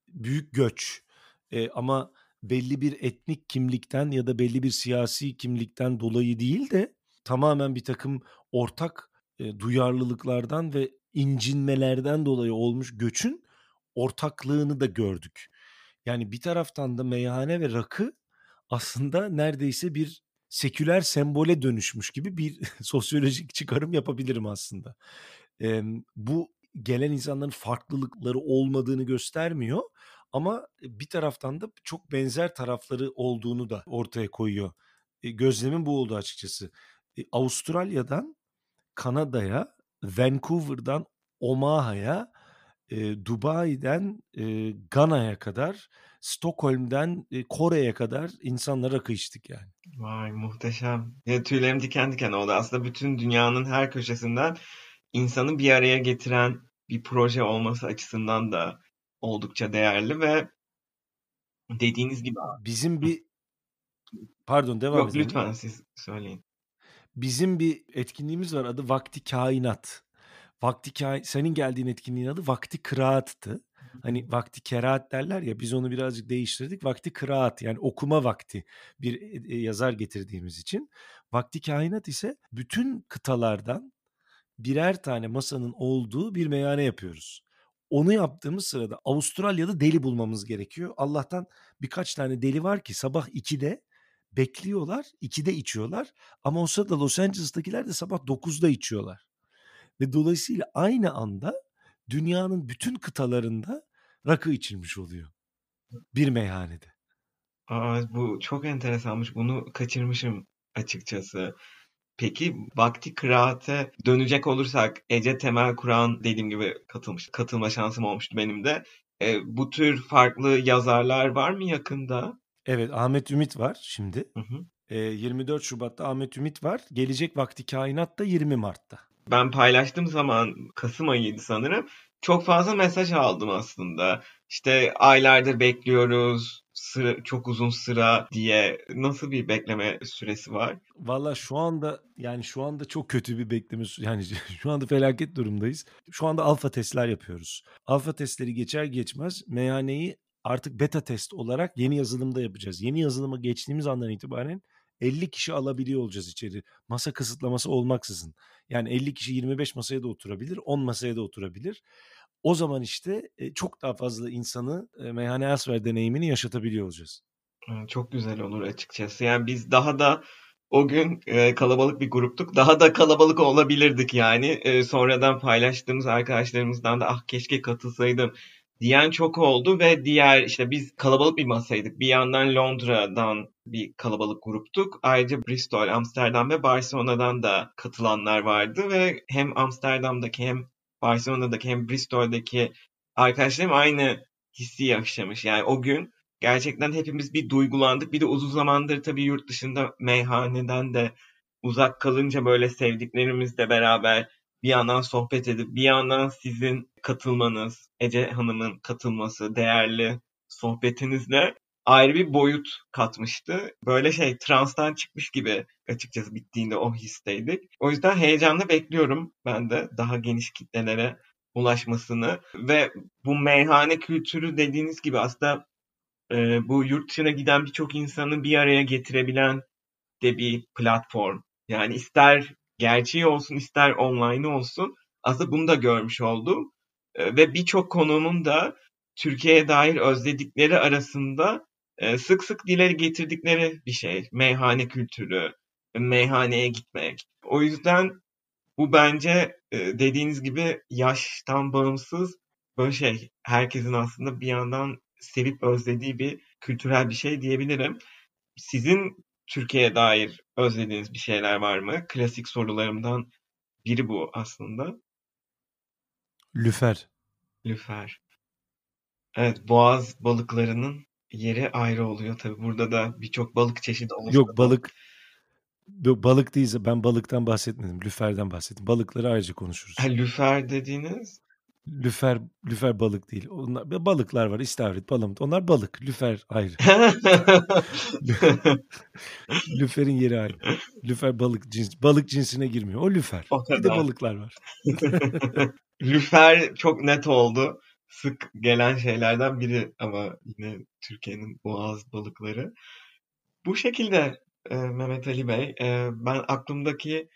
büyük göç e, ama belli bir etnik kimlikten ya da belli bir siyasi kimlikten dolayı değil de tamamen bir takım ortak e, duyarlılıklardan ve incinmelerden dolayı olmuş göçün ortaklığını da gördük. Yani bir taraftan da meyhane ve rakı aslında neredeyse bir seküler sembole dönüşmüş gibi bir sosyolojik çıkarım yapabilirim aslında. E, bu gelen insanların farklılıkları olmadığını göstermiyor ama bir taraftan da çok benzer tarafları olduğunu da ortaya koyuyor. E, gözlemin bu oldu açıkçası. E, Avustralya'dan Kanada'ya, Vancouver'dan Omaha'ya, eee, Dubai'den, eee, Gana'ya kadar, Stockholm'den, eee, Kore'ye kadar insanla rakı içtik yani. Vay muhteşem. Ya tüylerim diken diken oldu. Aslında bütün dünyanın her köşesinden insanı bir araya getiren bir proje olması açısından da oldukça değerli ve dediğiniz gibi Bizim bir Pardon devam Yok edelim. lütfen siz söyleyin. Bizim bir etkinliğimiz var adı Vakti Kainat. Vakti Kain senin geldiğin etkinliğin adı Vakti Kıraattı. Hani vakti keraat derler ya biz onu birazcık değiştirdik. Vakti kıraat yani okuma vakti bir e, yazar getirdiğimiz için. Vakti kainat ise bütün kıtalardan birer tane masanın olduğu bir meyhane yapıyoruz. Onu yaptığımız sırada Avustralya'da deli bulmamız gerekiyor. Allah'tan birkaç tane deli var ki sabah 2'de bekliyorlar, 2'de içiyorlar. Ama o sırada Los Angeles'takiler de sabah 9'da içiyorlar. Ve dolayısıyla aynı anda dünyanın bütün kıtalarında rakı içilmiş oluyor. Bir meyhanede. Aa, bu çok enteresanmış. Bunu kaçırmışım açıkçası. Peki vakti kıraate dönecek olursak Ece Temel Kur'an dediğim gibi katılmış, katılma şansım olmuştu benim de. E, bu tür farklı yazarlar var mı yakında? Evet Ahmet Ümit var şimdi. Hı hı. E, 24 Şubat'ta Ahmet Ümit var. Gelecek Vakti Kainat da 20 Mart'ta. Ben paylaştığım zaman Kasım ayıydı sanırım. Çok fazla mesaj aldım aslında. İşte aylardır bekliyoruz, sıra, çok uzun sıra diye nasıl bir bekleme süresi var? Valla şu anda yani şu anda çok kötü bir bekleme yani şu anda felaket durumdayız. Şu anda alfa testler yapıyoruz. Alfa testleri geçer geçmez meyhaneyi artık beta test olarak yeni yazılımda yapacağız. Yeni yazılıma geçtiğimiz andan itibaren 50 kişi alabiliyor olacağız içeri. Masa kısıtlaması olmaksızın. Yani 50 kişi 25 masaya da oturabilir, 10 masaya da oturabilir. O zaman işte çok daha fazla insanı meyhane elsewhere deneyimini yaşatabiliyor olacağız. Çok güzel olur açıkçası. Yani biz daha da o gün e, kalabalık bir gruptuk. Daha da kalabalık olabilirdik yani. E, sonradan paylaştığımız arkadaşlarımızdan da ah keşke katılsaydım diyen çok oldu ve diğer işte biz kalabalık bir masaydık. Bir yandan Londra'dan bir kalabalık gruptuk. Ayrıca Bristol, Amsterdam ve Barcelona'dan da katılanlar vardı ve hem Amsterdam'daki hem Barcelona'daki hem Bristol'daki arkadaşlarım aynı hissi yaşamış. Yani o gün gerçekten hepimiz bir duygulandık. Bir de uzun zamandır tabii yurt dışında meyhaneden de uzak kalınca böyle sevdiklerimizle beraber bir yandan sohbet edip bir yandan sizin katılmanız, Ece Hanım'ın katılması, değerli sohbetinizle ayrı bir boyut katmıştı. Böyle şey transtan çıkmış gibi açıkçası bittiğinde o histeydik. O yüzden heyecanla bekliyorum ben de daha geniş kitlelere ulaşmasını ve bu meyhane kültürü dediğiniz gibi aslında e, bu yurt dışına giden birçok insanı bir araya getirebilen de bir platform. Yani ister gerçeği olsun ister online olsun aslında bunu da görmüş oldum. E, ve birçok konuğumun da Türkiye'ye dair özledikleri arasında e, sık sık dile getirdikleri bir şey. Meyhane kültürü, meyhaneye gitmek. O yüzden bu bence e, dediğiniz gibi yaştan bağımsız böyle şey herkesin aslında bir yandan sevip özlediği bir kültürel bir şey diyebilirim. Sizin Türkiye'ye dair özlediğiniz bir şeyler var mı? Klasik sorularımdan biri bu aslında. Lüfer. Lüfer. Evet, boğaz balıklarının yeri ayrı oluyor tabii. Burada da birçok balık çeşidi olsa Yok balık Yok balık değilse ben balıktan bahsetmedim. Lüferden bahsettim. Balıkları ayrıca konuşuruz. Ha, lüfer dediğiniz? Lüfer lüfer balık değil. Onlar balıklar var. İstavrit, palamut. Onlar balık. Lüfer ayrı. Lüferin yeri ayrı. Lüfer balık cins balık cinsine girmiyor. O lüfer. O kadar. Bir de balıklar var. lüfer çok net oldu. Sık gelen şeylerden biri ama yine Türkiye'nin boğaz balıkları. Bu şekilde e, Mehmet Ali Bey. E, ben aklımdaki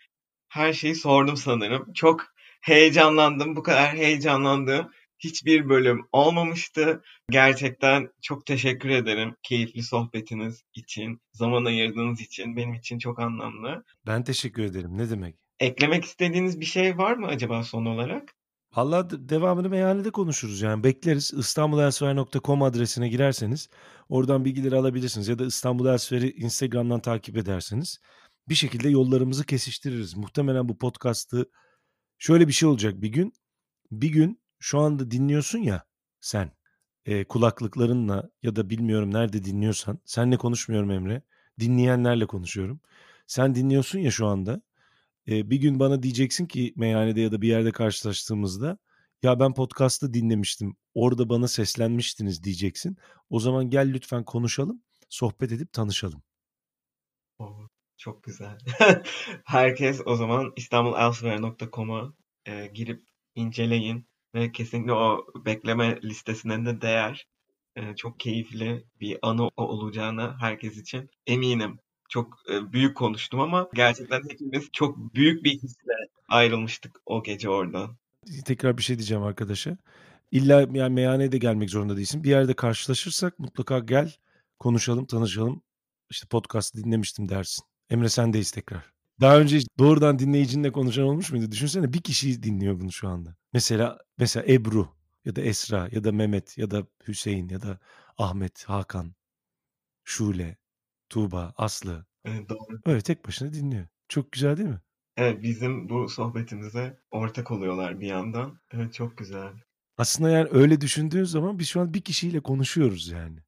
her şeyi sordum sanırım. Çok heyecanlandım. Bu kadar heyecanlandığım hiçbir bölüm olmamıştı. Gerçekten çok teşekkür ederim keyifli sohbetiniz için, zaman ayırdığınız için. Benim için çok anlamlı. Ben teşekkür ederim. Ne demek? Eklemek istediğiniz bir şey var mı acaba son olarak? Valla devamını meyhanede konuşuruz yani bekleriz. İstanbulelsfer.com adresine girerseniz oradan bilgileri alabilirsiniz. Ya da İstanbul Elsfer'i Instagram'dan takip ederseniz bir şekilde yollarımızı kesiştiririz. Muhtemelen bu podcast'ı şöyle bir şey olacak bir gün. Bir gün şu anda dinliyorsun ya sen e, kulaklıklarınla ya da bilmiyorum nerede dinliyorsan. Senle konuşmuyorum Emre. Dinleyenlerle konuşuyorum. Sen dinliyorsun ya şu anda. E, bir gün bana diyeceksin ki meyhanede ya da bir yerde karşılaştığımızda ya ben podcast'ı dinlemiştim. Orada bana seslenmiştiniz diyeceksin. O zaman gel lütfen konuşalım, sohbet edip tanışalım. Çok güzel. Herkes o zaman istanbulelsewhere.com'a e, girip inceleyin ve kesinlikle o bekleme listesine de değer. E, çok keyifli bir anı olacağına herkes için eminim. Çok e, büyük konuştum ama gerçekten hepimiz çok büyük bir hisle ayrılmıştık o gece oradan. Tekrar bir şey diyeceğim arkadaşa. İlla yani meyhaneye de gelmek zorunda değilsin. Bir yerde karşılaşırsak mutlaka gel, konuşalım, tanışalım. İşte podcast dinlemiştim dersin. Emre sendeyiz tekrar. Daha önce doğrudan dinleyicinle konuşan olmuş muydu? Düşünsene bir kişi dinliyor bunu şu anda. Mesela mesela Ebru ya da Esra ya da Mehmet ya da Hüseyin ya da Ahmet, Hakan, Şule, Tuğba, Aslı. Evet, doğru. Öyle tek başına dinliyor. Çok güzel değil mi? Evet bizim bu sohbetimize ortak oluyorlar bir yandan. Evet çok güzel. Aslında yani öyle düşündüğün zaman biz şu an bir kişiyle konuşuyoruz yani.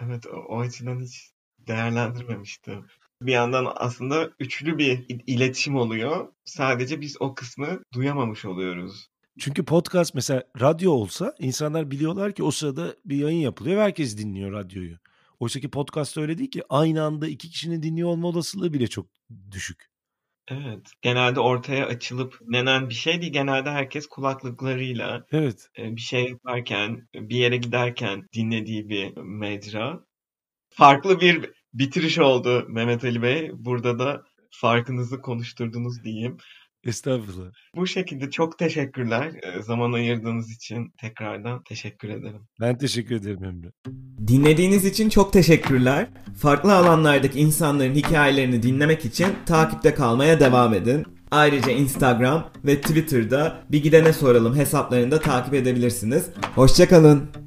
Evet o, o açıdan hiç değerlendirmemiştim. Bir yandan aslında üçlü bir iletişim oluyor. Sadece biz o kısmı duyamamış oluyoruz. Çünkü podcast mesela radyo olsa insanlar biliyorlar ki o sırada bir yayın yapılıyor ve herkes dinliyor radyoyu. Oysa ki podcast öyle değil ki aynı anda iki kişinin dinliyor olma olasılığı bile çok düşük. Evet. Genelde ortaya açılıp nenen bir şey değil. Genelde herkes kulaklıklarıyla Evet. bir şey yaparken, bir yere giderken dinlediği bir mecra. Farklı bir bitiriş oldu Mehmet Ali Bey. Burada da farkınızı konuşturdunuz diyeyim. Estağfurullah. Bu şekilde çok teşekkürler. Zaman ayırdığınız için tekrardan teşekkür ederim. Ben teşekkür ederim Emre. Dinlediğiniz için çok teşekkürler. Farklı alanlardaki insanların hikayelerini dinlemek için takipte kalmaya devam edin. Ayrıca Instagram ve Twitter'da bir gidene soralım hesaplarını da takip edebilirsiniz. Hoşçakalın.